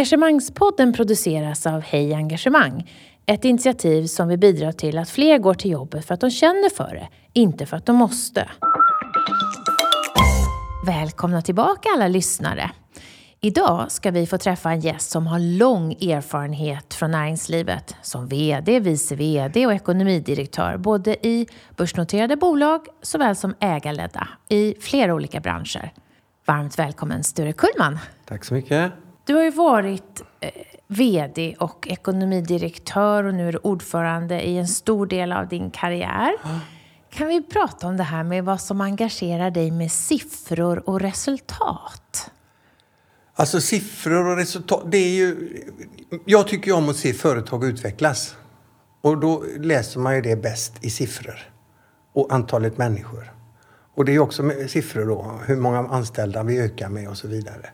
Engagemangspodden produceras av Hej Engagemang. Ett initiativ som vill bidra till att fler går till jobbet för att de känner för det, inte för att de måste. Välkomna tillbaka alla lyssnare. Idag ska vi få träffa en gäst som har lång erfarenhet från näringslivet som VD, vice VD och ekonomidirektör både i börsnoterade bolag såväl som ägarledda i flera olika branscher. Varmt välkommen Sture Kullman. Tack så mycket. Du har ju varit eh, VD och ekonomidirektör och nu är du ordförande i en stor del av din karriär. Kan vi prata om det här med vad som engagerar dig med siffror och resultat? Alltså siffror och resultat, det är ju... Jag tycker ju om att se företag utvecklas. Och då läser man ju det bäst i siffror. Och antalet människor. Och det är också med siffror då, hur många anställda vi ökar med och så vidare.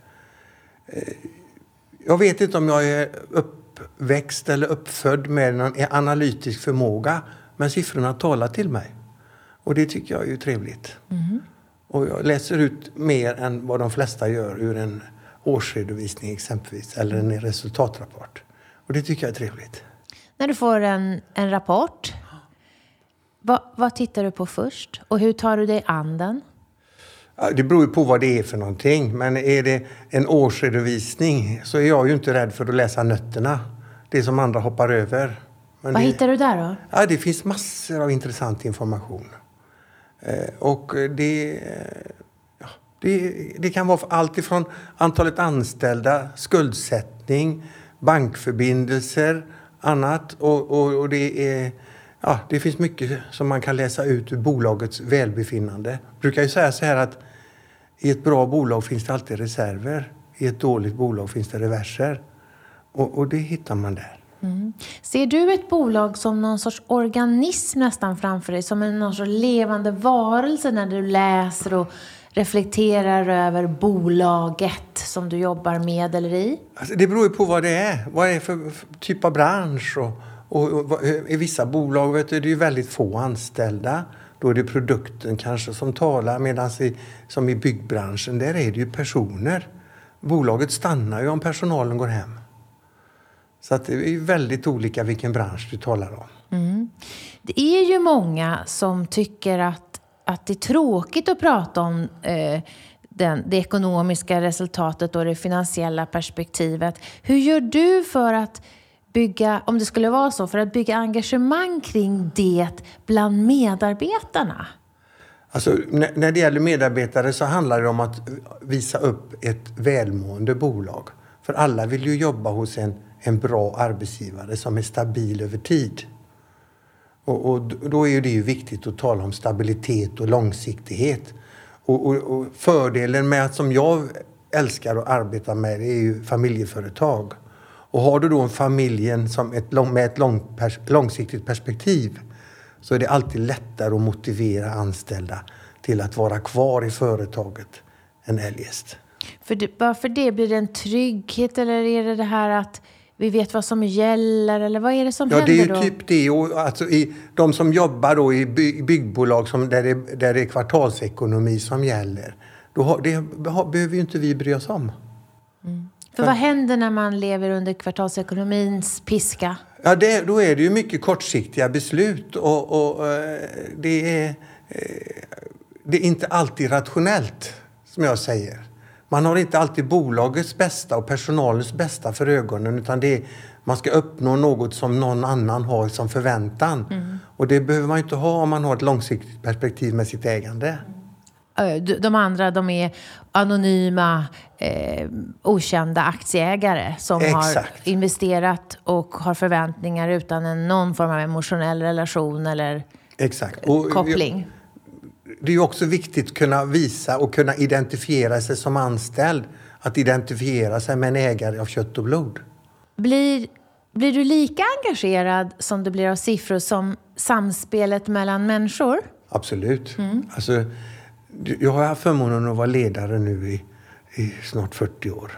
Jag vet inte om jag är uppväxt eller uppfödd med en analytisk förmåga. Men siffrorna talar till mig. Och det tycker jag är trevligt. Mm. Och jag läser ut mer än vad de flesta gör ur en årsredovisning exempelvis, eller en resultatrapport. Och det tycker jag är trevligt. När du får en, en rapport, vad, vad tittar du på först? Och hur tar du dig an den? Det beror ju på vad det är för någonting. Men är det en årsredovisning så är jag ju inte rädd för att läsa nötterna. Det som andra hoppar över. Men vad det, hittar du där då? Ja, det finns massor av intressant information. Eh, och det, ja, det, det, kan vara allt ifrån antalet anställda, skuldsättning, bankförbindelser, annat. Och, och, och det, är, ja, det finns mycket som man kan läsa ut ur bolagets välbefinnande. Jag brukar ju säga så här att i ett bra bolag finns det alltid reserver. I ett dåligt bolag finns det reverser. Och, och det hittar man där. Mm. Ser du ett bolag som någon sorts organism nästan framför dig? Som en någon sorts levande varelse när du läser och reflekterar över bolaget som du jobbar med eller i? Alltså, det beror ju på vad det är. Vad är det för typ av bransch? Och, och, och I vissa bolag vet du, det är ju väldigt få anställda. Då är det produkten kanske som talar. Medan som i byggbranschen, där är det ju personer. Bolaget stannar ju om personalen går hem. Så att det är väldigt olika vilken bransch du talar om. Mm. Det är ju många som tycker att, att det är tråkigt att prata om eh, den, det ekonomiska resultatet och det finansiella perspektivet. Hur gör du för att bygga, om det skulle vara så, för att bygga engagemang kring det bland medarbetarna? Alltså, när det gäller medarbetare så handlar det om att visa upp ett välmående bolag. För alla vill ju jobba hos en en bra arbetsgivare som är stabil över tid. Och, och då är det ju viktigt att tala om stabilitet och långsiktighet. Och, och, och, fördelen med att som jag älskar att arbeta med det är ju familjeföretag. Och har du då en familjen som ett med ett lång, pers, långsiktigt perspektiv så är det alltid lättare att motivera anställda till att vara kvar i företaget än eljest. För det, varför det? Blir det en trygghet eller är det det här att vi vet vad som gäller eller vad är det som ja, händer då? Ja, det är ju typ det. Och alltså i, de som jobbar då i byggbolag som, där, det, där det är kvartalsekonomi som gäller, då har, det har, behöver ju inte vi bry oss om. Mm. För vad händer när man lever under kvartalsekonomins piska? Ja, det, då är det ju mycket kortsiktiga beslut och, och eh, det, är, eh, det är inte alltid rationellt, som jag säger. Man har inte alltid bolagets bästa och personalens bästa för ögonen utan det är, man ska uppnå något som någon annan har som förväntan. Mm. Och det behöver man inte ha om man har ett långsiktigt perspektiv med sitt ägande. De andra de är anonyma, eh, okända aktieägare som Exakt. har investerat och har förväntningar utan en, någon form av emotionell relation eller Exakt. Och koppling det är också viktigt att kunna visa och kunna identifiera sig som anställd. Att identifiera sig med en ägare av kött och blod. Blir, blir du lika engagerad som du blir av siffror som samspelet mellan människor? Absolut. Mm. Alltså, jag har haft förmånen att vara ledare nu i, i snart 40 år.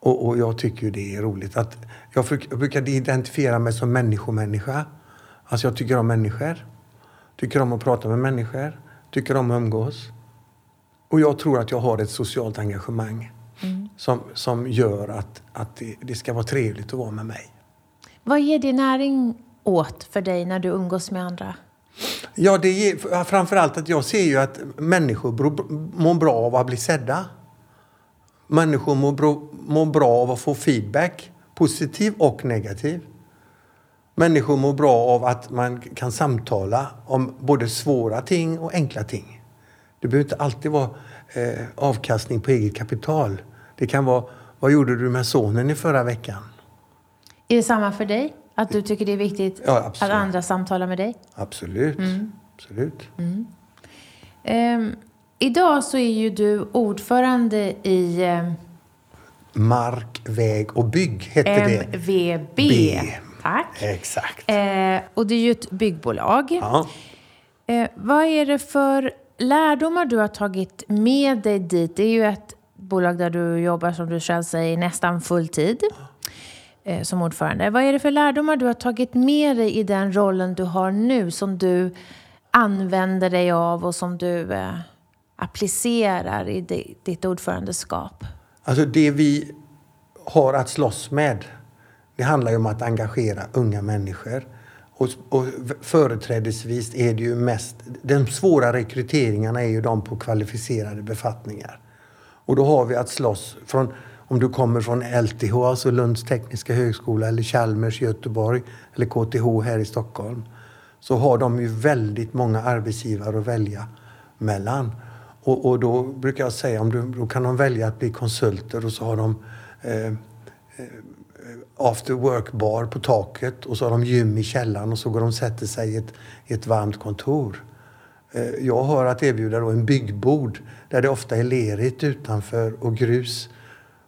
Och, och, jag tycker det är roligt. att Jag, jag brukar identifiera mig som människomänniska. Alltså jag tycker om människor. Tycker om att prata med människor tycker om att umgås. Och jag tror att jag har ett socialt engagemang. Mm. som, som gör att, att det, det ska vara trevligt att vara med mig. Vad ger det näring åt för dig när du umgås med andra? Ja, det är, framförallt att jag ser ju att människor mår bra av att bli sedda. Människor mår bra, mår bra av att få feedback, positiv och negativ. Människor mår bra av att man kan samtala om både svåra ting och enkla ting. Det behöver inte alltid vara eh, avkastning på eget kapital. Det kan vara, vad gjorde du med sonen i förra veckan? Är det samma för dig? Att du tycker det är viktigt ja, att andra samtalar med dig? Absolut. Mm. absolut. Mm. Um, idag så är ju du ordförande i... Um, Mark, väg och bygg hette MVB. det. MVB. Tack. Exakt. Uh, och det är ju ett byggbolag. Ja. Uh, vad är det för lärdomar du har tagit med dig dit? Det är ju ett bolag där du jobbar, som du själv säger, nästan full tid Eh, som ordförande. Vad är det för lärdomar du har tagit med dig i den rollen du har nu som du använder dig av och som du eh, applicerar i ditt ordförandeskap? Alltså det vi har att slåss med, det handlar ju om att engagera unga människor. Och, och företrädesvis är det ju mest, de svåra rekryteringarna är ju de på kvalificerade befattningar. Och då har vi att slåss från om du kommer från LTH, alltså Lunds tekniska högskola, eller Chalmers i Göteborg, eller KTH här i Stockholm, så har de ju väldigt många arbetsgivare att välja mellan. Och, och då brukar jag säga, om du, då kan de välja att bli konsulter och så har de eh, eh after work-bar på taket och så har de gym i källaren och så går de och sätter sig i ett, i ett varmt kontor. Eh, jag har att erbjuda då en byggbord där det ofta är lerigt utanför och grus.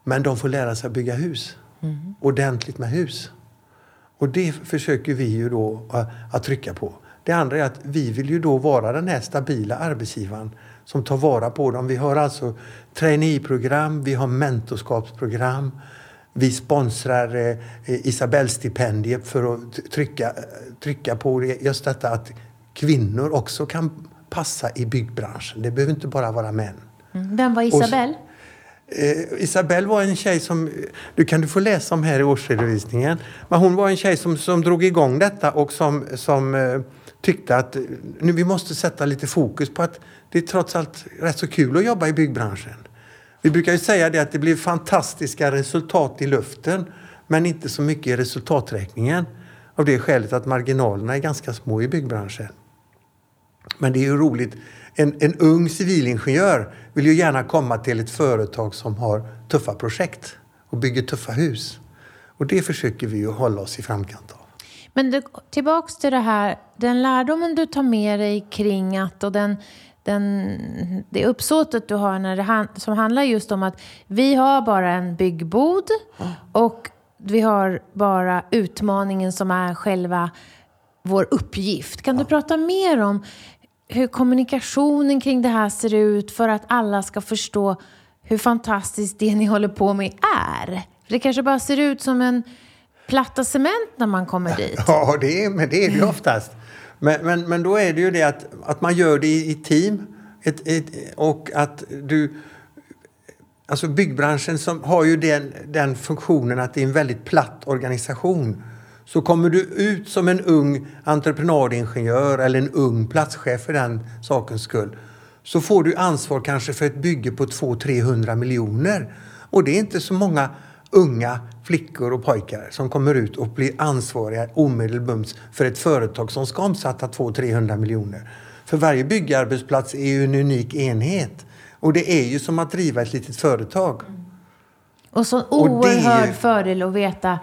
Men de får lära sig att bygga hus. Mm. Ordentligt med hus. Och det försöker vi ju då att trycka på. Det andra är att vi vill ju då vara den här stabila arbetsgivaren som tar vara på dem. Vi har alltså traineeprogram, vi har mentorskapsprogram. Vi sponsrar eh, Isabellstipendiet för att trycka, trycka på just detta att kvinnor också kan passa i byggbranschen. Det behöver inte bara vara män. Mm. Vem var Isabelle? Eh, Isabelle var en tjej som, du kan du få läsa om här i årsredovisningen. Men hon var en tjej som, som drog igång detta och som, som eh, tyckte att eh, nu, vi måste sätta lite fokus på att det är trots allt rätt så kul att jobba i byggbranschen. Vi brukar ju säga det att det blir fantastiska resultat i luften men inte så mycket i resultaträkningen. Av det skälet att marginalerna är ganska små i byggbranschen. Men det är ju roligt. En, en ung civilingenjör vill ju gärna komma till ett företag som har tuffa projekt och bygger tuffa hus. Och det försöker vi ju hålla oss i framkant av. Men det, tillbaks till det här, den lärdomen du tar med dig kring att och den, den, det uppsåtet du har när det, som handlar just om att vi har bara en byggbod och vi har bara utmaningen som är själva vår uppgift. Kan du prata mer om hur kommunikationen kring det här ser ut för att alla ska förstå hur fantastiskt det ni håller på med är. Det kanske bara ser ut som en platta cement när man kommer dit. Ja, det är, men det är det ju oftast. Men, men, men då är det ju det att, att man gör det i, i team ett, ett, och att du... Alltså byggbranschen som har ju den, den funktionen att det är en väldigt platt organisation så kommer du ut som en ung entreprenadingenjör eller en ung platschef för den sakens skull så får du ansvar kanske för ett bygge på 200-300 miljoner. Och det är inte så många unga flickor och pojkar som kommer ut och blir ansvariga omedelbums för ett företag som ska omsätta 200-300 miljoner. För varje byggarbetsplats är ju en unik enhet. Och det är ju som att driva ett litet företag. Och så oerhörd ju... fördel att veta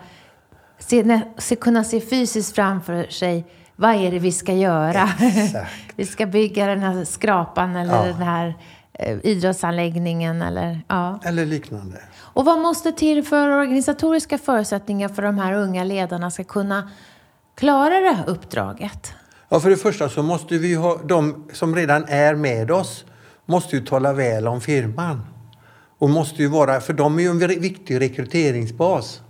se, se, kunna se fysiskt framför sig vad är det vi ska göra. vi ska bygga den här skrapan eller ja. den här eh, idrottsanläggningen eller, ja. eller liknande. Och vad måste till för organisatoriska förutsättningar för de här unga ledarna ska kunna klara det här uppdraget? Ja, för det första så måste vi ha, de som redan är med oss måste ju tala väl om firman. Och måste ju vara, för de är ju en viktig rekryteringsbas.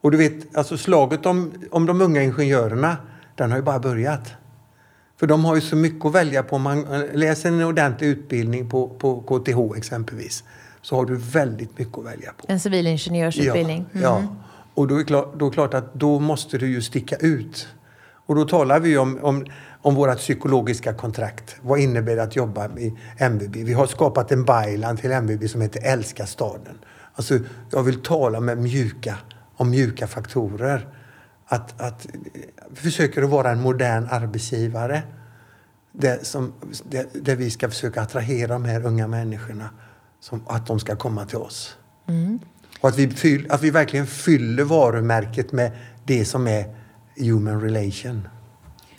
Och du vet, alltså slaget om, om de unga ingenjörerna, den har ju bara börjat. För de har ju så mycket att välja på. Om man läser en ordentlig utbildning på, på KTH exempelvis så har du väldigt mycket att välja på. En civilingenjörsutbildning. Ja, ja. och då är, klart, då är klart att då måste du ju sticka ut. Och då talar vi om, om, om våra psykologiska kontrakt. Vad innebär det att jobba i MVB? Vi har skapat en byline till MVB som heter Älska staden. Alltså, jag vill tala med mjuka, om mjuka faktorer. Att, att försöker att vara en modern arbetsgivare. Där, som, där, där vi ska försöka attrahera de här unga människorna. Som, att de ska komma till oss. Mm. Och att vi, fyll, att vi verkligen fyller varumärket med det som är human relation.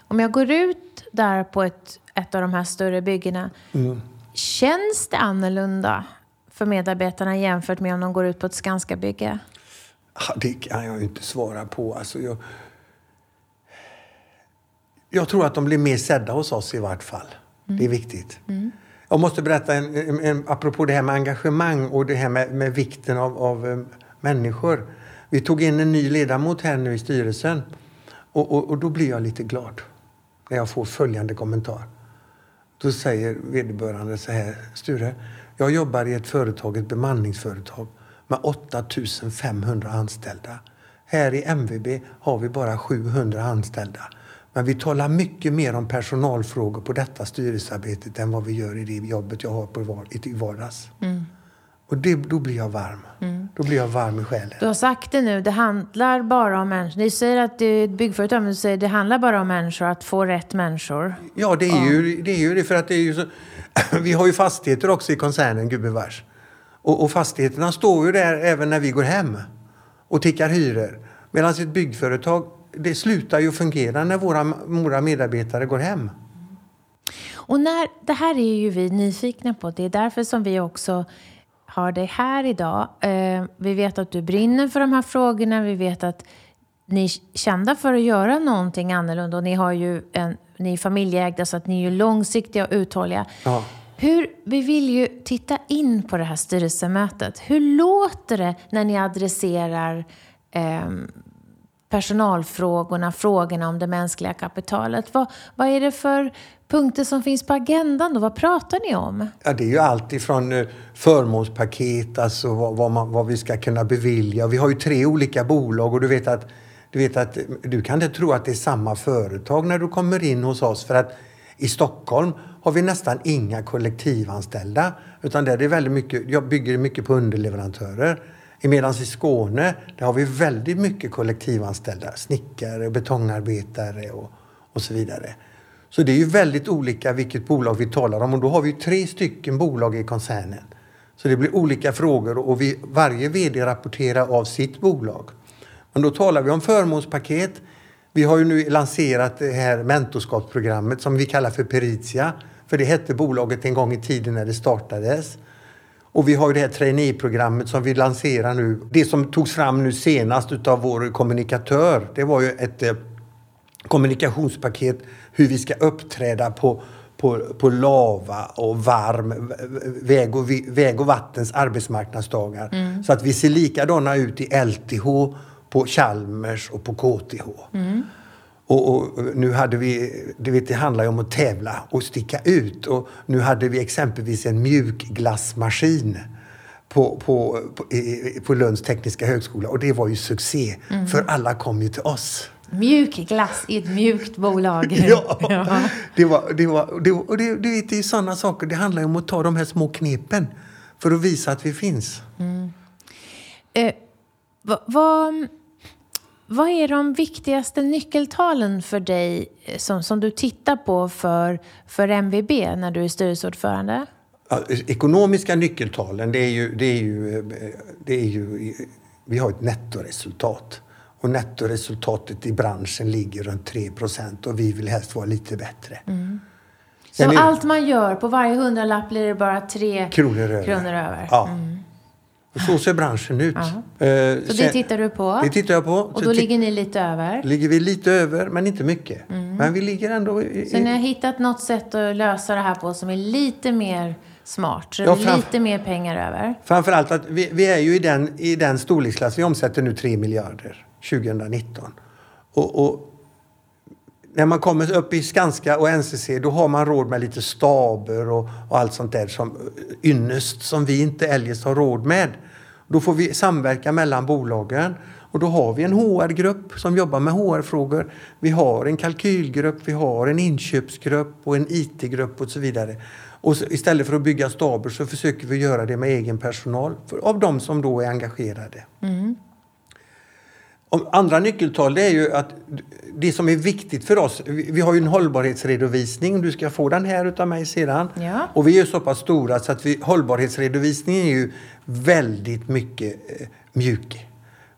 Om jag går ut där på ett, ett av de här större byggena. Mm. Känns det annorlunda för medarbetarna jämfört med om de går ut på ett Skanska-bygge? Det kan jag ju inte svara på. Alltså jag, jag tror att de blir mer sedda hos oss i vart fall. Det är viktigt. Jag måste berätta, en, en, en, apropå det här med engagemang och det här med, med vikten av, av eh, människor. Vi tog in en ny ledamot här nu i styrelsen. Och, och, och då blir jag lite glad när jag får följande kommentar. Då säger vederbörande så här, Sture, jag jobbar i ett företag, ett bemanningsföretag med 8500 anställda. Här i MVB har vi bara 700 anställda. Men vi talar mycket mer om personalfrågor på detta styrelsearbetet än vad vi gör i det jobbet jag har på var, i vardags. Och det, då blir jag varm. Då blir jag varm i själen. Du har sagt det nu, det handlar bara om människor. Ni säger att det är ett byggföretag, men du säger att det handlar bara om människor, att få rätt människor. Ja, det är, ju, det är ju det. För att det är ju så, vi har ju fastigheter också i koncernen, gubevars. Och, och fastigheterna står ju där även när vi går hem och tickar hyror. Medan ett byggföretag, det slutar ju fungera när våra, våra medarbetare går hem. Och när, det här är ju vi nyfikna på. Det är därför som vi också har dig här idag. Eh, vi vet att du brinner för de här frågorna. Vi vet att ni är kända för att göra någonting annorlunda. Och ni, har ju en, ni är familjeägda så att ni är långsiktiga och uthålliga. Ja. Hur, vi vill ju titta in på det här styrelsemötet. Hur låter det när ni adresserar eh, personalfrågorna, frågorna om det mänskliga kapitalet? Vad, vad är det för punkter som finns på agendan då? vad pratar ni om? Ja, det är ju allt ifrån eh, förmånspaket, alltså vad, vad, man, vad vi ska kunna bevilja. Vi har ju tre olika bolag och du vet att du, vet att, du kan inte tro att det är samma företag när du kommer in hos oss. För att i Stockholm har vi nästan inga kollektivanställda. Utan där är det väldigt mycket, jag bygger mycket på underleverantörer. Medan i Skåne där har vi väldigt mycket kollektivanställda. Snickare, betongarbetare och, och så vidare. Så det är ju väldigt olika vilket bolag vi talar om och då har vi tre stycken bolag i koncernen. Så det blir olika frågor och vi, varje VD rapporterar av sitt bolag. Men då talar vi om förmånspaket. Vi har ju nu lanserat det här mentorskapsprogrammet som vi kallar för Peritia. För det hette bolaget en gång i tiden när det startades. Och vi har ju det här traineeprogrammet som vi lanserar nu. Det som togs fram nu senast utav vår kommunikatör, det var ju ett eh, kommunikationspaket hur vi ska uppträda på, på, på lava och varm, väg och, väg och vattens arbetsmarknadsdagar. Så att vi ser likadana ut i LTH, på Chalmers och på KTH. Och, och nu hade vi, du vet, det handlar ju om att tävla och sticka ut. Och nu hade vi exempelvis en mjukglassmaskin på, på, på, på Lunds tekniska högskola. Och det var ju succé, för alla kom ju till oss. Mjuk glass i ett mjukt bolag. Ja, det var, det var, det, och det, du vet, det är sådana saker. Det handlar ju om att ta de här små knepen för att visa att vi finns. Eh, vad, vad, vad är de viktigaste nyckeltalen för dig eh, som, som du tittar på för, för MVB när du är styrelseordförande? Ekonomiska nyckeltalen, det är ju, det är ju, eh, det är ju... Vi har ett nettoresultat. Och nettoresultatet i branschen ligger runt 3% och vi vill helst vara lite bättre. Så Sen är- allt man gör, på varje hundralapp blir det bara tre Kronor över. kronor över. Ja. Och så ser branschen ut. Eh, Så det tittar du på? Det tittar jag på. Och då ligger ni lite över? ligger vi lite över, men inte mycket. Men vi ligger ändå... I, Så ni har hittat något sätt att lösa det här på som är lite mer smart? Så Ja, det är fram- lite mer pengar över? Framförallt att vi, vi är ju i den, i den storleksklass. Vi omsätter nu 3 miljarder 2019. Och, och när man kommer upp i Skanska och NCC då har man råd med lite staber och, och allt sånt där som eh, ynnest som vi inte eljest har råd med. Då får vi samverka mellan bolagen och då har vi en HR-grupp som jobbar med HR-frågor. Vi har en kalkylgrupp, vi har en inköpsgrupp och en IT-grupp och så vidare. Och så, istället för att bygga staber så försöker vi göra det med egen personal för, av de som då är engagerade. Mm. Om andra nyckeltal är ju att det som är viktigt för oss, vi har ju en hållbarhetsredovisning, du ska få den här utav mig sedan. Ja. Och vi är så pass stora så att vi, hållbarhetsredovisningen är ju väldigt mycket eh, mjuk,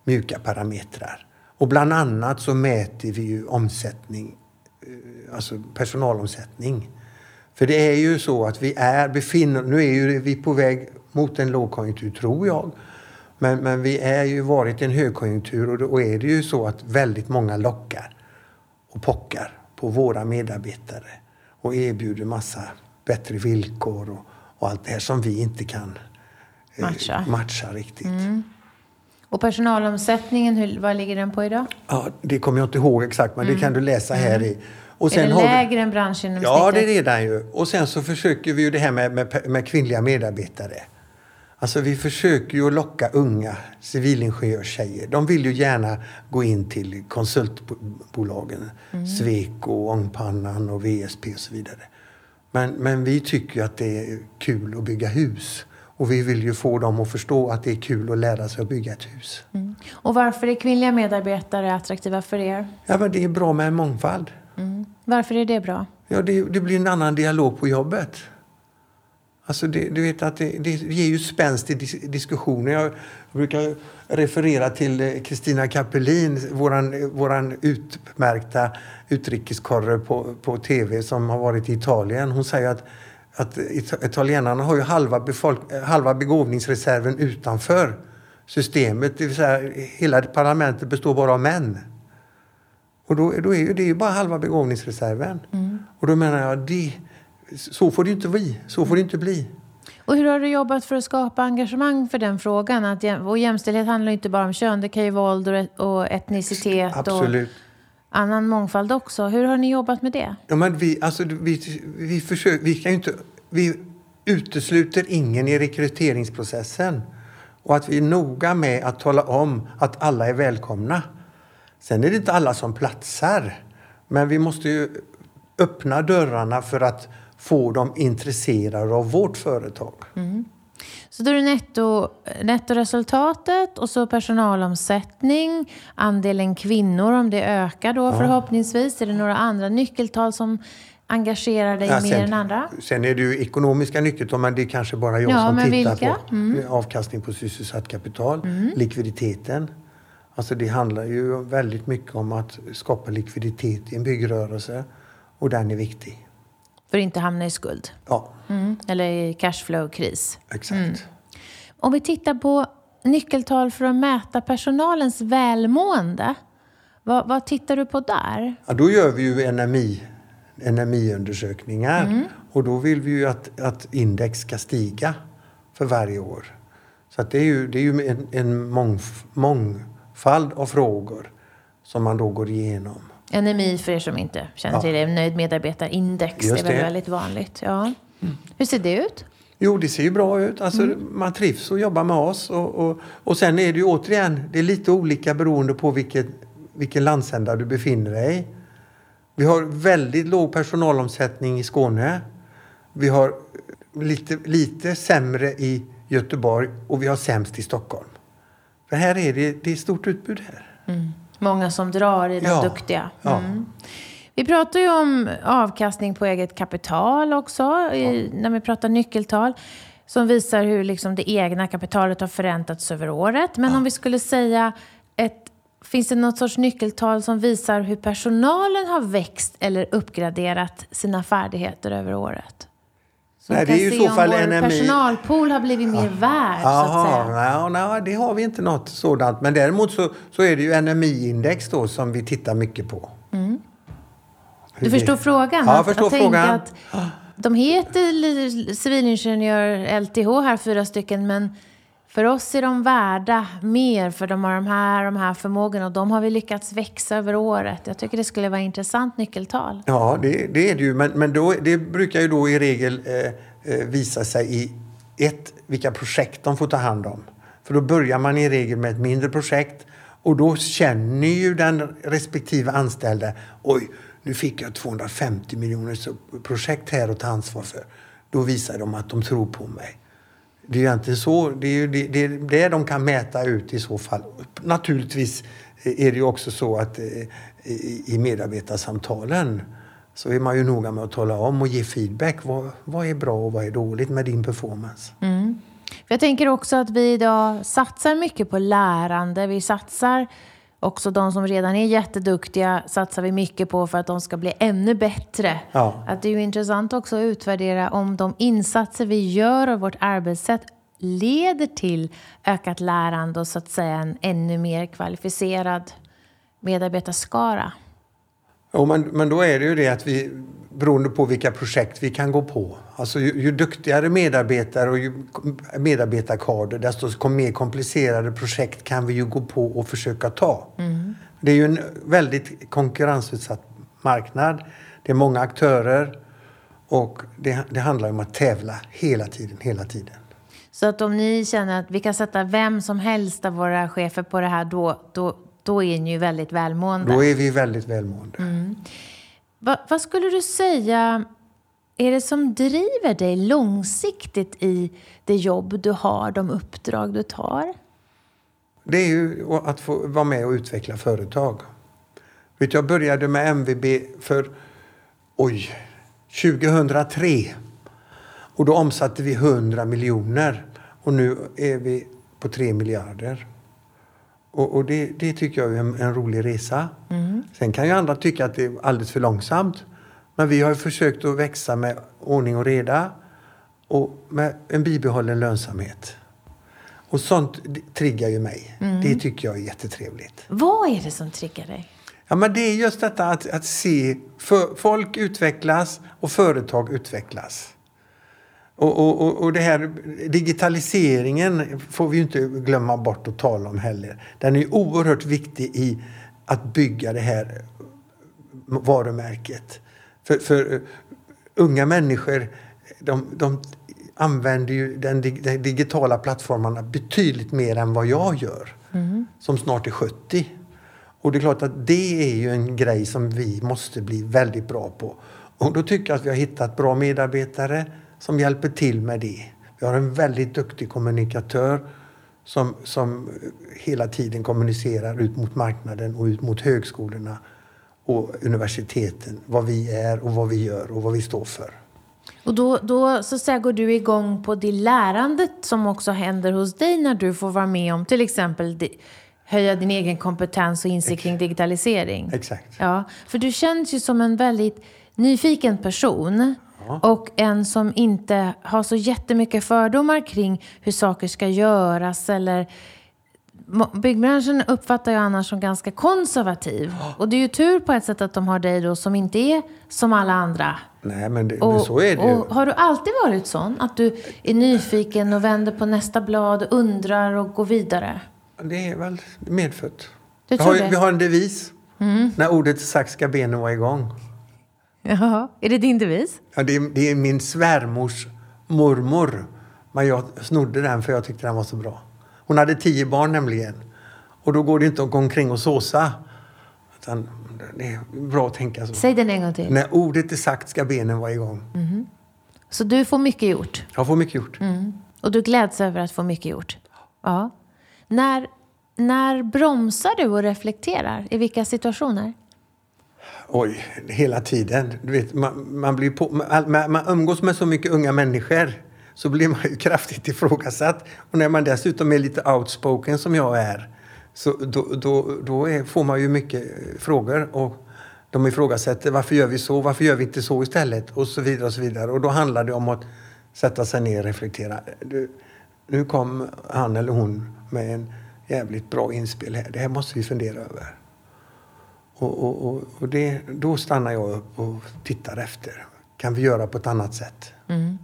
mjuka parametrar. Och bland annat så mäter vi ju omsättning, eh, alltså personalomsättning. För det är ju så att vi är, befinner, nu är ju vi på väg mot en lågkonjunktur tror jag. Men, men vi är ju varit i en högkonjunktur och då är det ju så att väldigt många lockar och pockar på våra medarbetare och erbjuder massa bättre villkor och, och allt det här som vi inte kan eh, matcha, matcha riktigt. Mm. Och personalomsättningen, hur, vad ligger den på idag? Ja, det kommer jag inte ihåg exakt, men mm. det kan du läsa här mm. i. Och är det lägre vi... än branschen Ja, det är det ju. Och sen så försöker vi ju det här med, med, med kvinnliga medarbetare. Alltså vi försöker ju locka unga civilingenjörstjejer. De vill ju gärna gå in till konsultbolagen. Mm. Sweco, Ångpannan och VSP och så vidare. Men, men vi tycker att det är kul att bygga hus. Och vi vill ju få dem att förstå att det är kul att lära sig att bygga ett hus. Mm. Och varför är kvinnliga medarbetare attraktiva för er? Ja, men det är bra med en mångfald. Mm. Varför är det bra? Ja, det, det blir en annan dialog på jobbet. Alltså det, du vet att det, det ger ju spänst i dis diskussioner. Jag brukar referera till eh, Kristina Kapelin, våran, våran utmärkta utrikeskorre på, på tv som har varit i Italien. Hon säger att, att italienarna har ju halva, befolk halva begåvningsreserven utanför systemet. Det vill säga, hela parlamentet består bara av män. Och då, då är ju det är ju bara halva begåvningsreserven. Mm. Och då menar jag, det, så får det inte bli. Så får det inte bli. Och hur har du jobbat för att skapa engagemang för den frågan? Att, och jämställdhet handlar inte bara om kön, det kan ju vara ålder och etnicitet Absolut. och annan mångfald också. Hur har ni jobbat med det? Ja, men vi, alltså, vi, vi, försöker, vi, kan inte, vi utesluter ingen i rekryteringsprocessen. Och att vi är noga med att tala om att alla är välkomna. Sen är det inte alla som platsar. Men vi måste ju öppna dörrarna för att få dem intresserade av vårt företag. Mm. Så då är det netto, nettoresultatet och så personalomsättning, andelen kvinnor om det ökar då ja. förhoppningsvis. Är det några andra nyckeltal som engagerar dig ja, mer än andra? Sen är det ju ekonomiska nyckeltal, men det är kanske bara jag ja, som tittar vilka? på mm. avkastning på sysselsatt kapital, mm. likviditeten. Alltså det handlar ju väldigt mycket om att skapa likviditet i en byggrörelse och den är viktig. För att inte hamna i skuld? Ja. Mm. Eller i cashflow-kris? Exakt. Mm. Om vi tittar på nyckeltal för att mäta personalens välmående. Vad, vad tittar du på där? Ja, då gör vi ju NMI, NMI-undersökningar. Mm. Och då vill vi ju att, att index ska stiga för varje år. Så det är ju, det är ju en, en mångf, mångfald av frågor som man då går igenom. NMI för er som inte känner till det, nöjd medarbetarindex. Just det är väl väldigt vanligt. Ja. Mm. Hur ser det ut? Jo, det ser ju bra ut. Alltså, mm. Man trivs och jobbar med oss. Och, och, och sen är det ju återigen, det är lite olika beroende på vilket, vilken landsända du befinner dig i. Vi har väldigt låg personalomsättning i Skåne. Vi har lite, lite sämre i Göteborg och vi har sämst i Stockholm. För här är det, det är stort utbud här. Mm. Många som drar i de ja. duktiga. Mm. Vi pratar ju om avkastning på eget kapital också, i, när vi pratar nyckeltal. Som visar hur liksom det egna kapitalet har förräntats över året. Men om vi skulle säga ett Finns det något sorts nyckeltal som visar hur personalen har växt eller uppgraderat sina färdigheter över året? Så nej, det är ju i så fall NMI. personalpool har blivit mer värd, Aha, så att säga. Nej, nej, det har vi inte något sådant. Men däremot så, så är det ju NMI-index då som vi tittar mycket på. Mm. Du förstår frågan? Ja, jag förstår att, frågan. Att de heter civilingenjör LTH här, fyra stycken, men för oss är de värda mer för de har de här, de här förmågorna och de har vi lyckats växa över året. Jag tycker det skulle vara intressant nyckeltal. Ja, det, det är det ju. Men, men då, det brukar ju då i regel eh, eh visa sig i ett, vilka projekt de får ta hand om. För då börjar man i regel med ett mindre projekt och då känner ju den respektive anställde, oj, nu fick jag 250 miljoners projekt här att ta ansvar för. Då visar de att de tror på mig. Det är ju inte så. Det är ju det, det, det de kan mäta ut i så fall. Naturligtvis är det ju också så att eh, i medarbetarsamtalen så är man ju noga med att tala om och ge feedback. Vad, vad är bra och vad är dåligt med din performance? Mm. Jag tänker också att vi idag satsar mycket på lärande. Vi satsar också de som redan är jätteduktiga satsar vi mycket på för att de ska bli ännu bättre. Ja. Att det är ju intressant också att utvärdera om de insatser vi gör och vårt arbetssätt leder till ökat lärande och så att säga en ännu mer kvalificerad medarbetarskara. Ja, men, men då är det ju det att vi, beroende på vilka projekt vi kan gå på. Alltså ju, ju duktigare medarbetare och ju medarbetarkader, desto mer komplicerade projekt kan vi ju gå på och försöka ta. Mm. Det är ju en väldigt konkurrensutsatt marknad. Det är många aktörer och det, det handlar om att tävla hela tiden, hela tiden. Så att om ni känner att vi kan sätta vem som helst av våra chefer på det här, då, då, då är ni ju väldigt välmående. Då är vi väldigt välmående. Mm. Va, vad skulle du säga är det som driver dig långsiktigt i det jobb du har, de uppdrag du tar? Det är ju att få vara med och utveckla företag. Jag började med MVB för oj, 2003. Och då omsatte vi 100 miljoner. Och nu är vi på 3 miljarder. Och, och det, det, tycker jag är en, en rolig resa. Mm. Sen kan ju andra tycka att det är alldeles för långsamt. Men vi har försökt att växa med ordning och reda och med en bibehållen lönsamhet. Och sånt triggar ju mig. Mm. Det tycker jag är jättetrevligt. Vad är det som triggar dig? Ja, men det är just detta att, att se folk utvecklas och företag utvecklas. Och, och, och det här digitaliseringen får vi inte glömma bort att tala om heller. Den är oerhört viktig i att bygga det här varumärket. För, för unga människor, de, de använder ju den, de digitala plattformarna betydligt mer än vad jag gör. Mm. Som snart är 70. Och det är klart att det är ju en grej som vi måste bli väldigt bra på. Och då tycker jag att vi har hittat bra medarbetare som hjälper till med det. Vi har en väldigt duktig kommunikatör som, som hela tiden kommunicerar ut mot marknaden och ut mot högskolorna och universiteten. Vad vi är och vad vi gör och vad vi står för. Och då, då så att går du igång på det lärandet som också händer hos dig när du får vara med om till exempel höja din egen kompetens och insikt kring digitalisering. Exakt. Ja, för du känns ju som en väldigt nyfiken person. Och en som inte har så jättemycket fördomar kring hur saker ska göras eller Byggbranschen uppfattar jag annars som ganska konservativ. Och det är ju tur på ett sätt att de har dig då som inte är som alla andra. Nej, men, det, och, så är det ju. har du alltid varit sån? Att du är nyfiken och vänder på nästa blad, undrar och går vidare? Det är väl medfött. Du tror har, det? Vi har en devis. Mm. När ordet är sagt ska benen vara igång. Jaha, är det din devis? Ja, det är, det är min svärmors mormor. Men jag snodde den för jag tyckte den var så bra. Hon hade tio barn nämligen. Och då går det inte att gå omkring och såsa. Utan det är bra att tänka så. Säg den en gång till. När ordet är sagt ska benen vara igång. Mm. Så du får mycket gjort? Jag får mycket gjort. Mm. Och du gläds över att få mycket gjort? Ja. När, när bromsar du och reflekterar? I vilka situationer? Oj, hela tiden. Du vet, man, man, blir på, man, man umgås med så mycket unga människor så blir man ju kraftigt ifrågasatt. Och när man dessutom är lite outspoken som jag är så då, då, då är, får man ju mycket eh, frågor. Och de ifrågasätter varför gör vi så, varför gör vi inte så istället? Och så vidare och så vidare. Och då handlar det om att sätta sig ner och reflektera. Du, nu kom han eller hon med en jävligt bra inspel här. Det här måste vi fundera över. Och, och, och, och det, då stannar jag upp och tittar efter. Kan vi göra på ett annat sätt? Mm.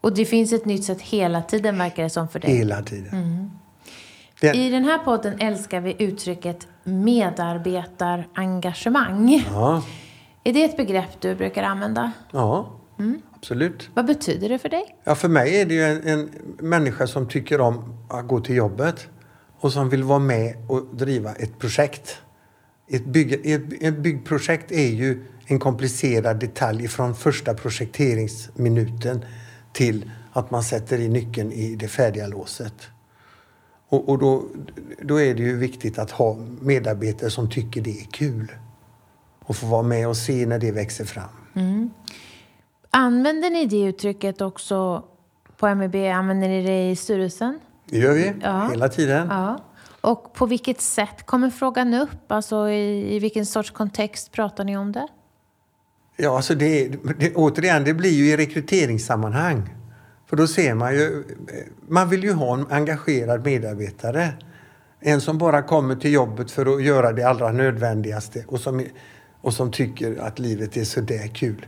Och det finns ett nytt sätt hela tiden verkar det som för dig. Hela tiden. Mm. Den, I den här podden älskar vi uttrycket medarbetarengagemang. ja, Är det ett begrepp du brukar använda? ja Mm. absolut. Vad betyder det för dig? Ja, för mig är det ju en, en människa som tycker om att gå till jobbet och som vill vara med och driva ett projekt. Ett, bygg, ett, ett byggprojekt är ju en komplicerad detalj från första projekteringsminuten till att man sätter i nyckeln i det färdiga låset. Och, och då, då är det ju viktigt att ha medarbetare som tycker det är kul och få vara med och se när det växer fram. Använder ni det uttrycket också på MEB? Använder ni det i styrelsen? Det gör vi Ja. hela tiden. Ja. Och på vilket sätt kommer frågan upp? Alltså i, i vilken sorts kontext pratar ni om det? Ja, alltså det, det, återigen, det blir ju i rekryteringssammanhang. För då ser man ju, man vill ju ha en engagerad medarbetare. En som bara kommer till jobbet för att göra det allra nödvändigaste och som, och som tycker att livet är så där kul.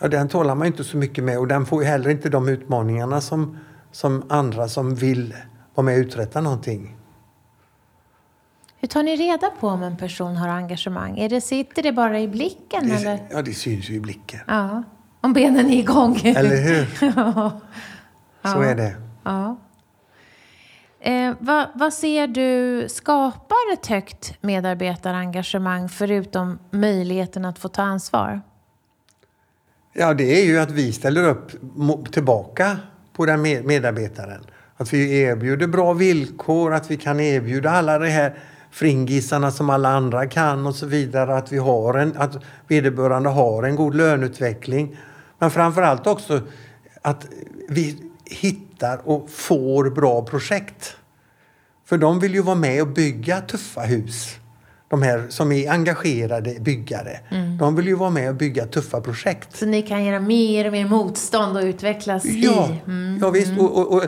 Ja, den talar man inte så mycket med och den får ju heller inte de utmaningarna som, som andra som vill vara med och uträtta någonting. Hur tar ni reda på om en person har engagemang? Är det, sitter det bara i blicken? Det, eller? ja, det syns ju i blicken. Ja. Om benen är igång? Eller hur? ja. Så är det. ja. Eh, vad, vad ser du skapar ett högt medarbetarengagemang förutom möjligheten att få ta ansvar? Ja, det är ju att vi ställer upp tillbaka på den med- medarbetaren. Att vi erbjuder bra villkor, att vi kan erbjuda alla de här fringisarna som alla andra kan och så vidare. Att, vi har en, att vederbörande har en god löneutveckling. Men framför allt också att vi hittar och får bra projekt. För de vill ju vara med och bygga tuffa hus. De här som är engagerade byggare. De vill ju vara med och bygga tuffa projekt. Så ni kan göra mer och mer motstånd och utvecklas Ja, i? Mm. ja visst. Och, och, och,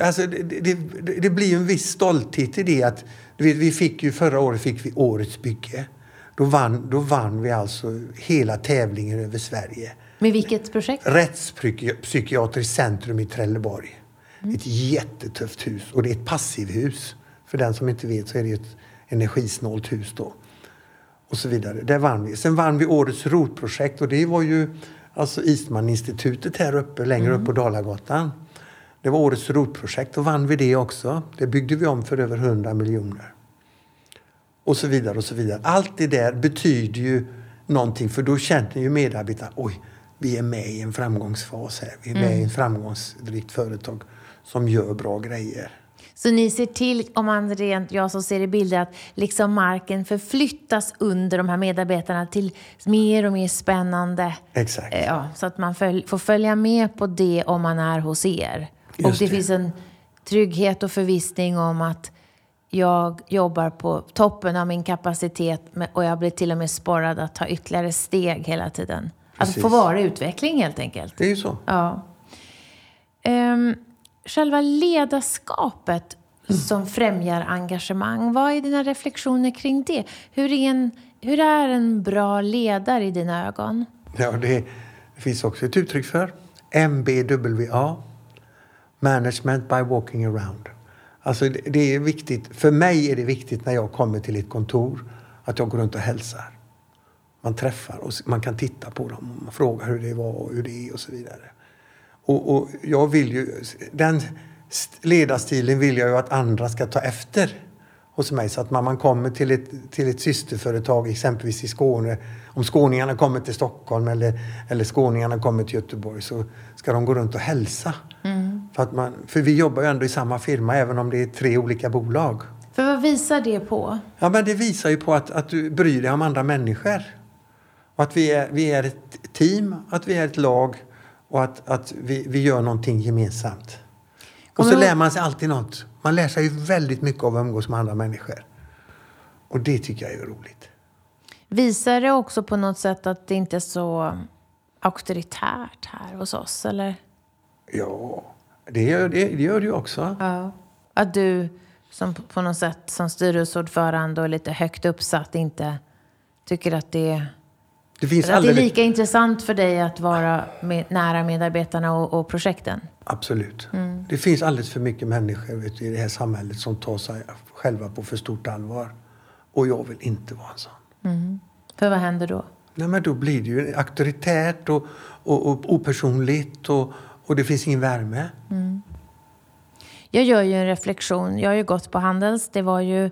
alltså, det, det, det blir ju en viss stolthet i det att vet, vi fick ju förra året fick vi Årets bygge. Då vann, då vann vi alltså hela tävlingen över Sverige. Med vilket projekt? Rättspsykiatriskt centrum i Trelleborg. Ett jättetufft hus och det är ett passivhus. För den som inte vet så är det ett energisnålt hus då. Och så vidare. Där vann vi. Sen vann vi årets ROT-projekt och det var ju alltså Eastman-institutet här uppe, längre upp på Dalagatan. Det var årets ROT-projekt och vann vi det också. Det byggde vi om för över 100 miljoner. Och så vidare och så vidare. Allt det där betyder ju någonting för då känner ju medarbetarna oj, vi är med i en framgångsfas här. Vi är med i ett framgångsrikt företag som gör bra grejer. Så ni ser till, om man rent, jag som ser i bilder, att liksom marken förflyttas under de här medarbetarna till mer och mer spännande. Exakt. Eh, Ja, så att man följ, får följa med på det om man är hos er. och Just det, det. finns en trygghet och förvissning om att jag jobbar på toppen av min kapacitet och jag blir till och med sporrad att ta ytterligare steg hela tiden. Att Precis. få vara i utveckling helt enkelt. Det är ju så. Ja. Ehm, själva ledarskapet som främjar engagemang, vad är dina reflektioner kring det? Hur är en, hur är en bra ledare i dina ögon? Ja, det, finns också ett uttryck för. MBWA. Management by walking around. Alltså det, är viktigt. För mig är det viktigt när jag kommer till ett kontor att jag går runt och hälsar. Man träffar och man kan titta på dem och man frågar hur det var och hur det är och så vidare. Och, och jag vill ju, den st- ledarstilen vill jag ju att andra ska ta efter hos mig. Så att när man kommer till ett, till ett systerföretag, exempelvis i Skåne, om skåningarna kommer till Stockholm eller, eller skåningarna kommer till Göteborg så ska de gå runt och hälsa. För, att man, för vi jobbar ju ändå i samma firma även om det är tre olika bolag. För vad visar det på? Ja, men det visar ju på att, att du bryr dig om andra människor. Och att vi är, vi är ett team, att vi är ett lag och att, att vi, vi gör någonting gemensamt. Och så lär man sig alltid något. Man lär sig ju väldigt mycket av att umgås med andra människor. Och det tycker jag är roligt. Visar det också på något sätt att det inte är så auktoritärt här hos oss? Eller? Ja, det gör det, det, gör det ju också. Ja. Att du som på- något sätt som styrelseordförande och lite högt uppsatt inte tycker att det Det finns att alldeles... det är lika intressant för dig att vara med, nära medarbetarna och, och projekten? Absolut. Mm. Det finns alldeles för mycket människor vet, i det här samhället som tar sig själva på för stort allvar. Och jag vill inte vara en sån. Mm. För vad händer då? Nej, men då blir det ju auktoritärt och, och, och opersonligt och, och det finns ingen värme. Mm. Jag gör ju en reflektion. Jag har ju gått på Handels. Det var ju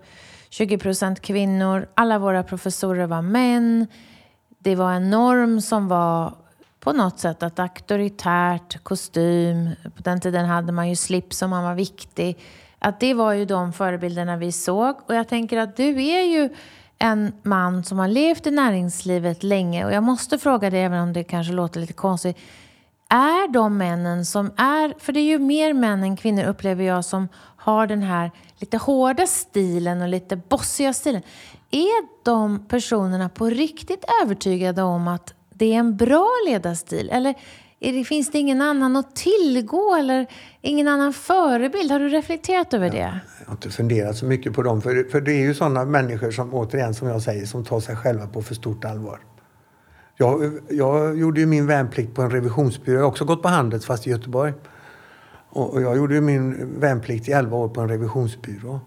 20 procent kvinnor. Alla våra professorer var män. Det var en norm som var på något sätt att auktoritärt, kostym, på den tiden hade man ju slips om man var viktig. Att det var ju de förebilderna vi såg. Och jag tänker att du är ju en man som har levt i näringslivet länge och jag måste fråga dig, även om det kanske låter lite konstigt. Är de männen som är, för det är ju mer män än kvinnor upplever jag som har den här lite hårda stilen och lite bossiga stilen. Är de personerna på riktigt övertygade om att det är en bra ledarstil? Eller det, finns det ingen annan att tillgå eller ingen annan förebild? Har du reflekterat över det? Jag har inte funderat så mycket på dem. För, för det är ju sådana människor som, återigen, som jag säger, som tar sig själva på för stort allvar. Jag, jag gjorde ju min värnplikt på en revisionsbyrå. Jag har också gått på Handels, fast i Göteborg. Och, jag gjorde ju min värnplikt i 11 år på en revisionsbyrå.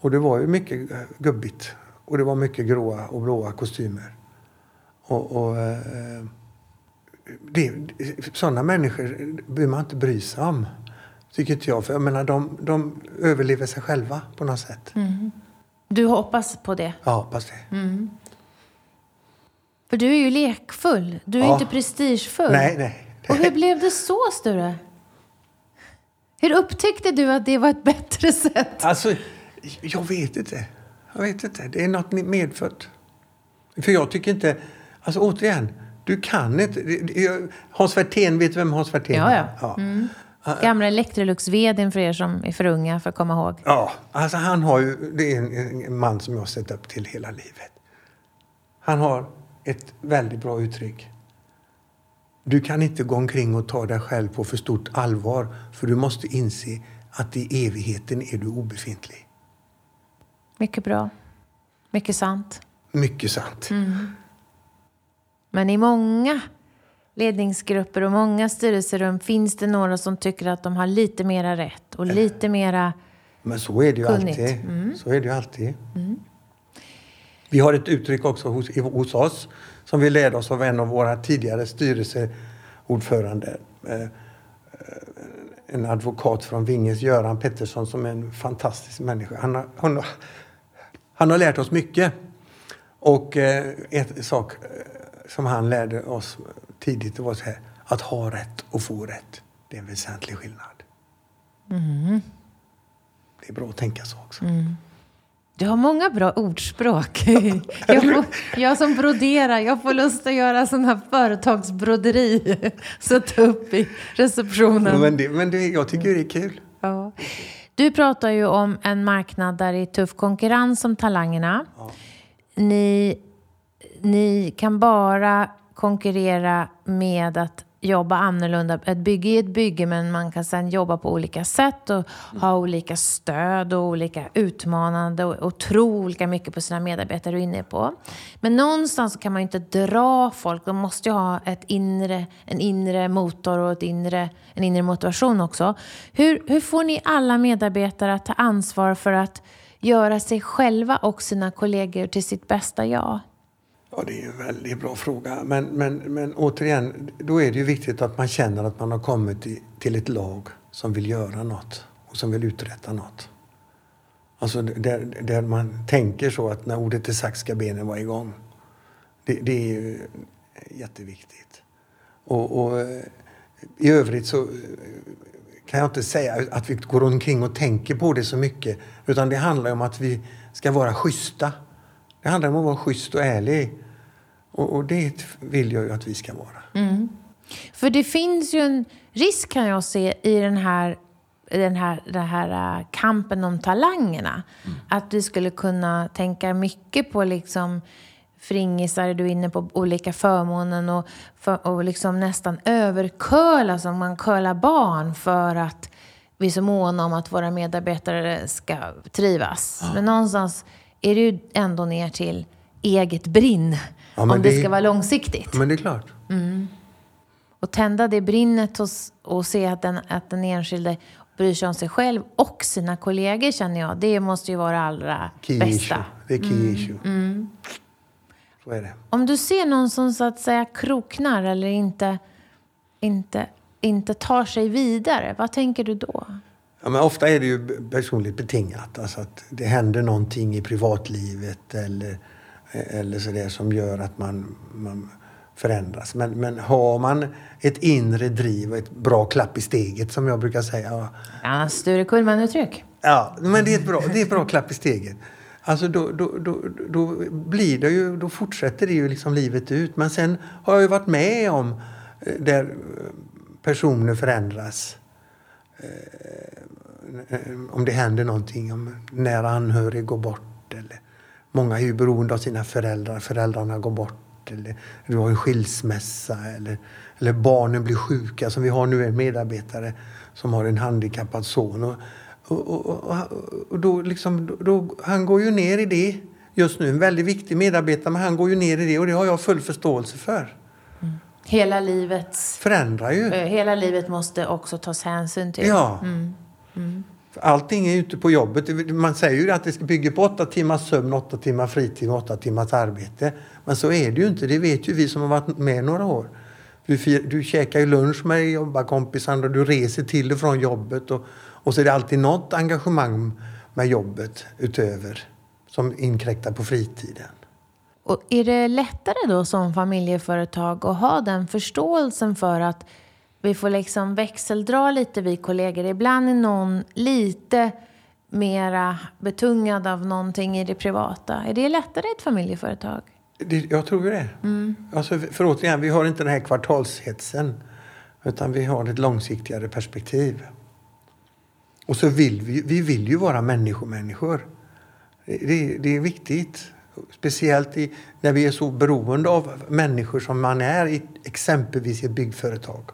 Och det var ju mycket gubbigt. Och det var mycket gråa och blåa kostymer. Och, och eh, det, sådana människor behöver man inte bry sig om. Tycker inte jag. För jag menar, de, de överlever sig själva på något sätt. Mm. Du hoppas på det? Ja, hoppas det. Mm. För du är ju lekfull. Du är ja. inte prestigefull. Nej, nej. Och hur blev det så, Sture? Hur upptäckte du att det var ett bättre sätt? Alltså, jag vet inte. Jag vet inte. Det är något medfött. För jag tycker inte... Alltså återigen, du kan inte... Hans Werthén, vet du vem Hans Werthén är? Ja, ja. Mm. Gamla electrolux för er som är för unga för att komma ihåg. Ja, alltså han har ju... Det är en man som jag har sett upp till hela livet. Han har ett väldigt bra uttryck. Du kan inte gå omkring och ta dig själv på för stort allvar för du måste inse att i evigheten är du obefintlig. Mycket bra. Mycket sant. Mycket sant. Mm. Men i många ledningsgrupper och många styrelserum finns det några som tycker att de har lite mera rätt och lite mera Men så är det ju kunnigt. alltid. Mm. Så är det ju alltid. Mm. Vi har ett uttryck också hos, hos oss som vi lärde oss av en av våra tidigare styrelseordförande. Eh, en advokat från Vinges, Göran Pettersson, som är en fantastisk människa. Han har, har, han har lärt oss mycket. Och eh, en sak eh, som han lärde oss tidigt var så här, att ha rätt och få rätt. Det är en väsentlig skillnad. Mm. Det är bra att tänka så också. Mm. Du har många bra ordspråk. Jag, får, jag som broderar, jag får lust att göra sån här företagsbroderi. Sätta upp i receptionen. Men, det, men det, jag tycker det är kul. Ja. Du pratar ju om en marknad där det är tuff konkurrens om talangerna. Ja. Ni, ni kan bara konkurrera med att jobba annorlunda. Ett bygge är ett bygge men man kan sedan jobba på olika sätt och ha olika stöd och olika utmanande och, och tro olika mycket på sina medarbetare är inne på. Men någonstans kan man ju inte dra folk. De måste ju ha ett inre, en inre motor och ett inre, en inre motivation också. Hur, hur får ni alla medarbetare att ta ansvar för att göra sig själva och sina kollegor till sitt bästa jag? Ja, det är en väldigt bra fråga. Men, men, men återigen, då är det ju viktigt att man känner att man har kommit till ett lag som vill göra något och som vill uträtta något. Alltså där, där man tänker så att när ordet är sagt ska benen vara igång. Det, det är ju jätteviktigt. Och, och, eh, i övrigt så eh, kan jag inte säga att vi går omkring och tänker på det så mycket. Utan det handlar om att vi ska vara schyssta. Det handlar om att vara schysst och ärlig. Och, och det vill jag ju att vi ska vara. Mm. För det finns ju en risk kan jag se i den här, den här, den här äh, kampen om talangerna. Mm. Att vi skulle kunna tänka mycket på liksom fringisar, du är inne på olika förmånen och, för, och liksom nästan överköla som man curlar barn för att vi är så måna om att våra medarbetare ska trivas. Ja. Men någonstans är det ju ändå ner till eget brinn Ja, om det, det- ska vara långsiktigt. Men det är klart. Och tända det brinnet hos, och se att den, att den enskilde bryr sig om sig själv och sina kollegor känner jag. Det måste ju vara allra Key bästa. issue. Det är key issue. Så är det. Om du ser någon som så att säga kroknar eller inte, inte, inte tar sig vidare, vad tänker du då? Ja, men ofta är det ju personligt betingat. Alltså att det händer någonting i privatlivet eller, eller så där som gör att man, man förändras. Men, men har man ett inre driv och ett bra klapp i steget som jag brukar säga. Ja, Sture Kullman-uttryck. ja men det är ett bra, det är ett bra klapp i steget. Alltså då, då, då, då blir det ju, då fortsätter det ju liksom livet ut. Men sen har jag ju varit med om eh, där eh, personer förändras. Eh, om det händer någonting, om nära anhörig går bort. Eller, många är ju beroende av sina föräldrar, föräldrarna går bort. Eller du har en skilsmässa eller, eller barnen blir sjuka. Som vi har nu en medarbetare som har en handikappad son. Och, och, och, och, då liksom, då, han går ju ner i det just nu. En väldigt viktig medarbetare, men han går ju ner i det och det har jag full förståelse för. Hela, livets, Förändrar ju. eh, hela livet måste också tas hänsyn till. Ja. Mm. Allting är ju inte på jobbet. Man säger ju att det ska bygga på åtta timmars sömn, åtta timmar fritid och åtta timmars arbete. Men så är det ju inte. Det vet ju vi som har varit med några år. Du, fir- du käkar ju lunch med jobbarkompisarna och du reser till och från jobbet. Och, och så är det alltid något engagemang med jobbet utöver som inkräktar på fritiden. Och är det lättare då som familjeföretag att ha den förståelsen för att vi får liksom växeldra lite vi kollegor. Ibland är någon lite mera betungad av någonting i det privata. Är det lättare i ett familjeföretag? Det, jag tror ju det. Alltså, för- återigen, vi har inte den här kvartalshetsen. Utan vi har ett långsiktigare perspektiv. Och så vill vi, vi vill ju vara människomänniskor. Det, det, är viktigt. Speciellt i, när vi är så beroende av människor som man är i exempelvis i ett byggföretag.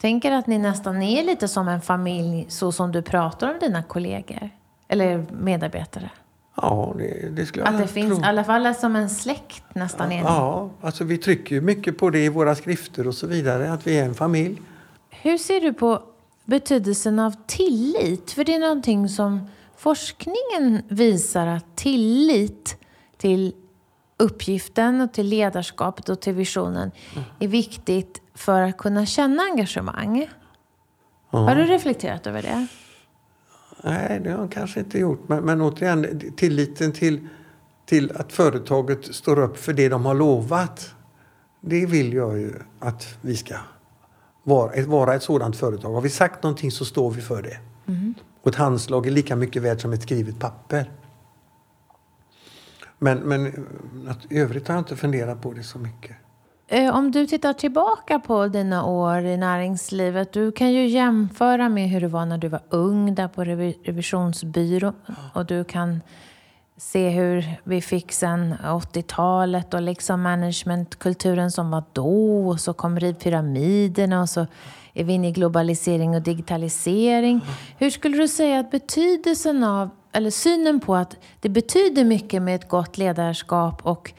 Tänker att ni nästan är lite som en familj så som du pratar om dina kollegor? Eller medarbetare? Ja, det, det skulle jag Att det tro. finns i alla fall som en släkt nästan ni. Ja, alltså vi trycker ju mycket på det i våra skrifter och så vidare. Att vi är en familj. Hur ser du på betydelsen av tillit? För det är någonting som forskningen visar att tillit till uppgiften och till ledarskapet och till visionen är viktigt för att kunna känna engagemang. Har du reflekterat över det? Nej, det har jag kanske inte gjort. Men, men återigen, tilliten till, till att företaget står upp för det de har lovat. Det vill jag ju att vi ska vara, ett- vara ett sådant företag. Har vi sagt någonting så står vi för det. Och ett handslag är lika mycket värt som ett skrivet papper. Men, men att, övrigt har jag inte funderat på det så mycket. Eh, Om du tittar tillbaka på dina år i näringslivet, du kan ju jämföra med hur det var när du var ung där på revi- revisionsbyrån och du kan se hur vi fick sen 80-talet och liksom managementkulturen som var då och så kom rivpyramiderna och så är vi inne i globalisering och digitalisering. Hur skulle du säga att betydelsen av, eller synen på att det betyder mycket med ett gott ledarskap och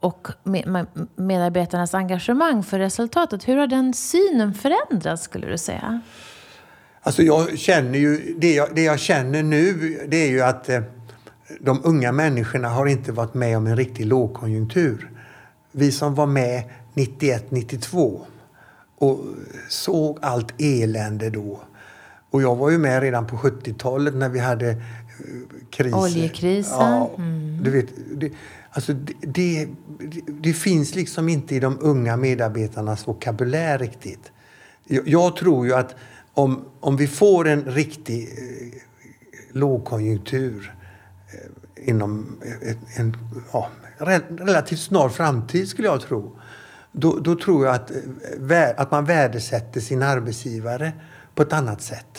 och med- medarbetarnas engagemang för resultatet. Hur har den synen förändrats skulle du säga? Alltså jag känner ju, det jag, det jag känner nu det är ju att eh, de unga människorna har inte varit med om en riktig lågkonjunktur. Vi som var med 91, 92 och såg allt elände då. Och jag var ju med redan på 70-talet när vi hade kriser. Oljekrisen. Ja, du vet, det, alltså det, det, det finns liksom inte i de unga medarbetarnas vokabulär riktigt. Jag, jag tror ju att om, om vi får en riktig eh, lågkonjunktur eh, inom en, en ja, re- relativt snar framtid skulle jag tro. Då, då tror jag att, eh, att man värdesätter sin arbetsgivare på ett annat sätt.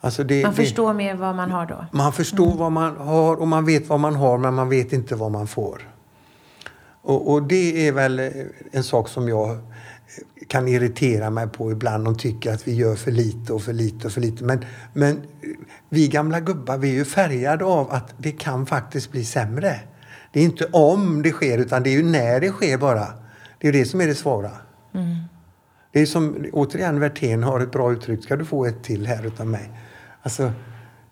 Alltså det, Man det- förstår mer vad man har då. man förstår vad man har och man vet vad man har men man vet inte vad man får. Och, och det är väl eh, en sak som jag eh, kan irritera mig på ibland. De tycker att vi gör för lite och för lite och för lite. Men, men eh, vi gamla gubbar vi är ju färgade av att det kan faktiskt bli sämre. Det är inte om det sker, utan det är ju när det sker bara. Det är det som är det svåra. Mm. Det är som, återigen, Werthén har ett bra uttryck. Ska du få ett till här utav mig? Alltså,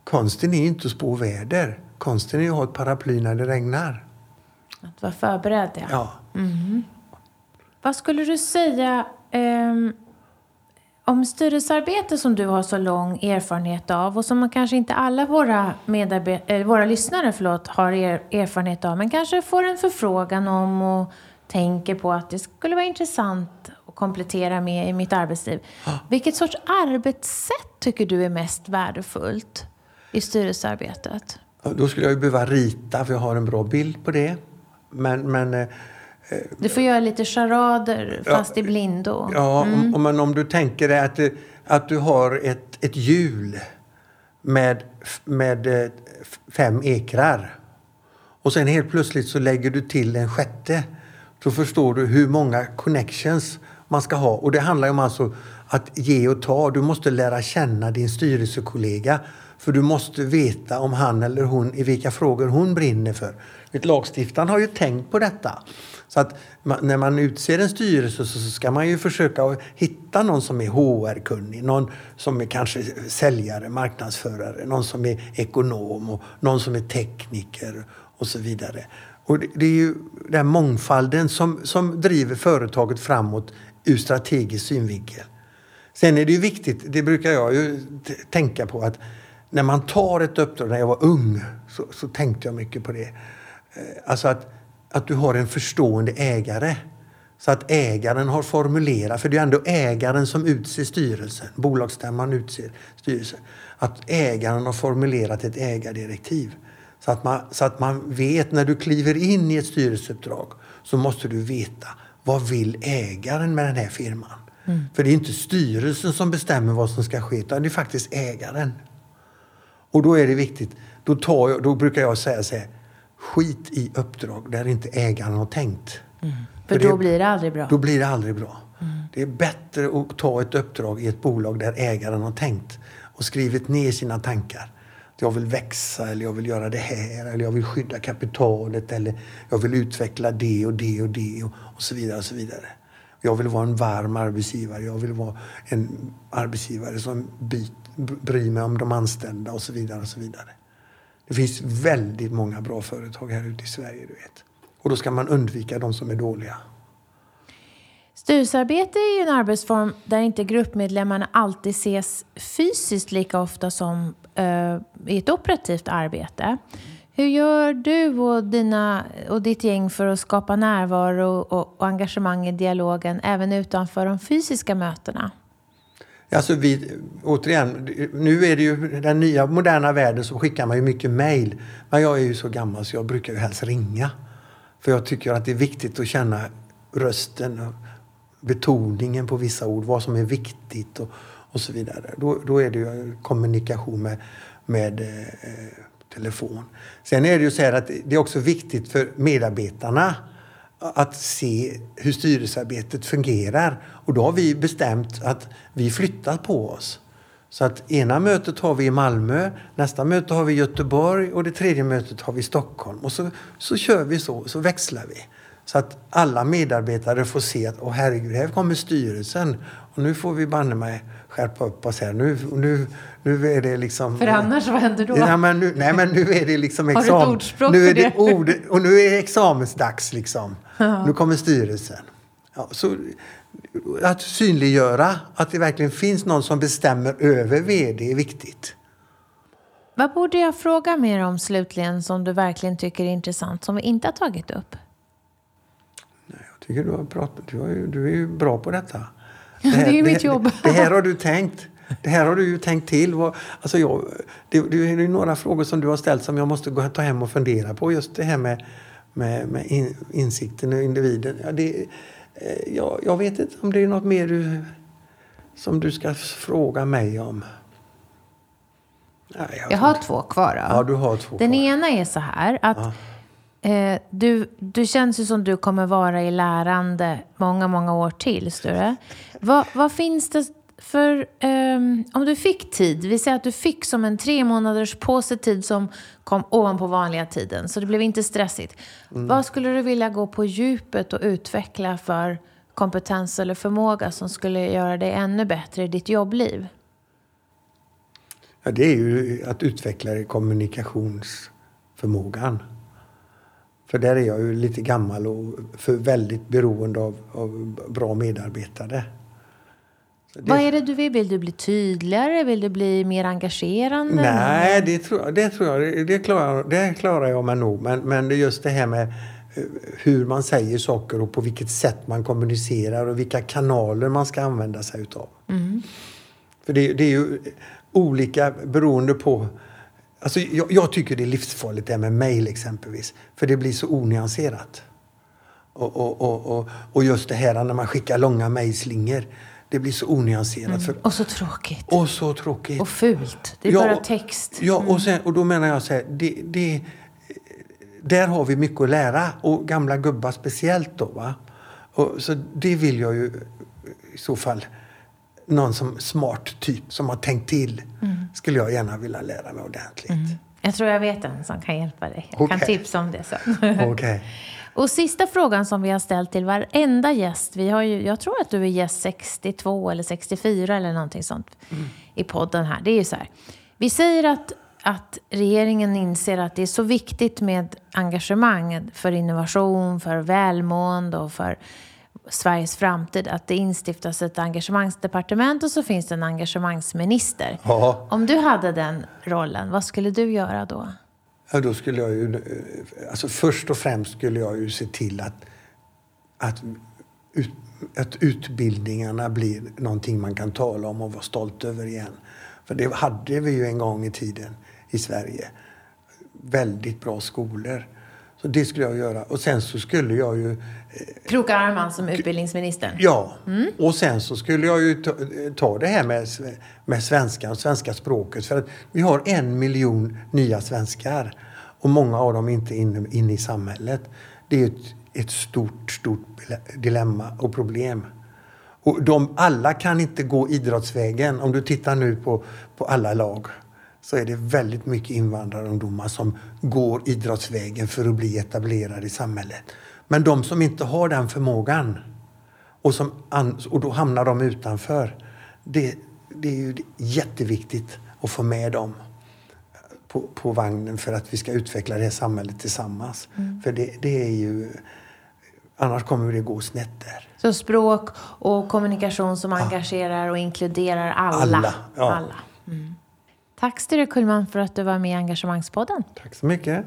konsten är inte att spå väder. Konsten är att ha ett paraply när det regnar. Att vara förberedd, ja. ja. Mm. Vad skulle du säga um, om styrelsearbete som du har så lång erfarenhet av och som kanske inte alla våra, medarbet- våra lyssnare förlåt, har er erfarenhet av men kanske får en förfrågan om och tänker på att det skulle vara intressant att komplettera med i mitt arbetsliv. Vilket sorts arbetssätt tycker du är mest värdefullt i styrelsearbetet? Då skulle jag ju behöva rita för jag har en bra bild på det. Men, men eh, du får göra lite charader fast ja, i blindo. Ja, mm. om, om, om du tänker dig att, att du har ett, ett hjul med, med eh, fem ekrar. Och sen helt plötsligt så lägger du till en sjätte. Så förstår du hur många connections man ska ha. Och det handlar om alltså att ge och ta. Du måste lära känna din styrelsekollega. För du måste veta om han eller hon i vilka frågor hon brinner för. Lagstiftaren har ju tänkt på detta. Så att när man utser en styrelse så ska man ju försöka hitta någon som är HR-kunnig, någon som är kanske säljare, marknadsförare, någon som är ekonom och någon som är tekniker och så vidare. Och det, är ju den mångfalden som, som driver företaget framåt ur strategisk synvinkel. Sen är det ju viktigt, det brukar jag ju tänka på, att när man tar ett uppdrag, när jag var ung, så, så tänkte jag mycket på det. Eh, alltså att att du har en förstående ägare. Så att ägaren har formulerat, för det är ändå ägaren som utser styrelsen, bolagsstämman utser styrelsen. Att ägaren har formulerat ett ägardirektiv. Så att, man, så att man vet när du kliver in i ett styrelseuppdrag så måste du veta vad vill ägaren med den här firman? Mm. För det är inte styrelsen som bestämmer vad som ska ske utan det är faktiskt ägaren. Och då är det viktigt, då, tar jag, då brukar jag säga så här, skit i uppdrag där inte ägaren har tänkt. Mm. För, För då det, blir det aldrig bra? Då blir det aldrig bra. Mm. Det är bättre att ta ett uppdrag i ett bolag där ägaren har tänkt och skrivit ner sina tankar. Jag vill växa, eller jag vill göra det här, eller jag vill skydda kapitalet, eller jag vill utveckla det och det och det och, och så vidare. och så vidare. Jag vill vara en varm arbetsgivare. Jag vill vara en arbetsgivare som byt, bryr mig om de anställda och så vidare. och så vidare. Det finns väldigt många bra företag här ute i Sverige. Du vet. Och då ska man undvika de som är dåliga. Styrelsearbete är ju en arbetsform där inte gruppmedlemmarna alltid ses fysiskt lika ofta som Eh, i ett operativt arbete. Hur gör du och, dina, och ditt gäng för att skapa närvaro och, och engagemang i dialogen även utanför de fysiska mötena? Alltså vi, återigen, nu är det ju den nya moderna världen så skickar man ju mycket mejl. Men jag är ju så gammal så jag brukar ju helst ringa. För jag tycker att det är viktigt att känna rösten och betoningen på vissa ord, vad som är viktigt och, och så vidare. Då, då är det ju kommunikation med, med eh, telefon. Sen är det ju så här att det är också viktigt för medarbetarna att se hur styrelsearbetet fungerar. Och då har vi bestämt att vi flyttar på oss. Så att ena mötet har vi i Malmö, nästa möte har vi i Göteborg och det tredje mötet har vi i Stockholm. Och så, så kör vi så, så växlar vi. Så att alla medarbetare får se att, åh herregud, här kommer styrelsen. Och nu får vi banne mig skärpa upp oss här. Nu, nu, nu är det liksom... För annars, vad händer då? Nej men nu, nej, men nu är det liksom examen. Har du ett ordspråk nu är det? det ord, och nu är det examensdags liksom. Ja. Nu kommer styrelsen. Ja, så, att synliggöra att det verkligen finns någon som bestämmer över VD är viktigt. Vad borde jag fråga mer om slutligen som du verkligen tycker är intressant som vi inte har tagit upp? Nej, jag tycker du, har pratat, du, har du är ju bra på detta. Det, här, det är ju mitt jobb. Det, det här har du tänkt. Det här har du ju tänkt till. Alltså jag, det, det är några frågor som du har ställt som jag måste gå, ta hem och fundera på. Just det här med, med, med in, insikten och individen. Ja, det, eh, ja, jag vet inte om det är något mer du, som du ska fråga mig om. Nej, jag, jag har två kvar. Då. Ja, du har två Den kvar. ena är så här att ja. Eh, du, du känns ju som du kommer vara i lärande många, många år till, Sture. Vad, vad finns det för um, om du fick tid, vi säger att du fick som en tre månaders påse tid som kom ovanpå vanliga tiden, så det blev inte stressigt. Mm. Vad skulle du vilja gå på djupet och utveckla för kompetens eller förmåga som skulle göra dig ännu bättre i ditt jobbliv? Ja, det är ju att utveckla kommunikationsförmågan. För där är jag ju lite gammal och för väldigt beroende av, av bra medarbetare. Det... Vad är det du vill? Vill du bli tydligare? Vill du bli mer engagerande? Nej, det tror, det tror jag. Det klarar, det klarar jag mig nog. Men, men det är just det här med eh, hur man säger saker och på vilket sätt man kommunicerar och vilka kanaler man ska använda sig utav. Mm. För det, det, är ju olika beroende på Alltså, jag, jag, tycker det är livsfarligt det här med mejl exempelvis. För det blir så onyanserat. Och, och, och, och, och just det här när man skickar långa mejlslingor. Det blir så onyanserat. Mm. För, och så tråkigt. Och så tråkigt. Och fult. Det är ja, bara text. Ja, mm. och, sen, och då menar jag så här. Det, det, där har vi mycket att lära. Och gamla gubbar speciellt då. Va? Och, så det vill jag ju i så fall någon som smart typ som har tänkt till mm. skulle jag gärna vilja lära mig ordentligt. Mm. Jag tror jag vet en som kan hjälpa dig. Jag okay. kan tipsa om det sen. okay. Och sista frågan som vi har ställt till varenda gäst. Vi har ju, jag tror att du är gäst 62 eller 64 eller någonting sånt mm. i podden här. Det är ju så här. Vi säger att, att regeringen inser att det är så viktigt med engagemang för innovation, för välmående och för Sveriges framtid att det instiftas ett engagemangsdepartement och så finns det en engagemangsminister. Ja. Om du hade den rollen, vad skulle du göra då? Ja, då skulle jag ju... Alltså först och främst skulle jag ju se till att, att, ut, att utbildningarna blir någonting man kan tala om och vara stolt över igen. För det hade vi ju en gång i tiden i Sverige. Väldigt bra skolor. Så det skulle jag göra. Och sen så skulle jag ju... Kroka arm som utbildningsminister? Ja. Mm. Och sen så skulle jag ju ta, ta det här med, med svenskan, svenska språket. För att vi har en miljon nya svenskar. Och många av dem inte inne, inne i samhället. Det är ett, ett stort, stort dilemma och problem. Och de alla kan inte gå idrottsvägen. Om du tittar nu på, på alla lag så är det väldigt mycket invandrarungdomar som går idrottsvägen för att bli etablerade i samhället. Men de som inte har den förmågan och, som, och då hamnar de utanför. Det, det är ju jätteviktigt att få med dem på, på vagnen för att vi ska utveckla det här samhället tillsammans. Mm. För det, det är ju... Annars kommer det gå snett där. Så språk och kommunikation som engagerar och inkluderar alla. Alla. Ja. alla. Mm. Tack Sture Kullman för att du var med i Engagemangspodden. Tack så mycket.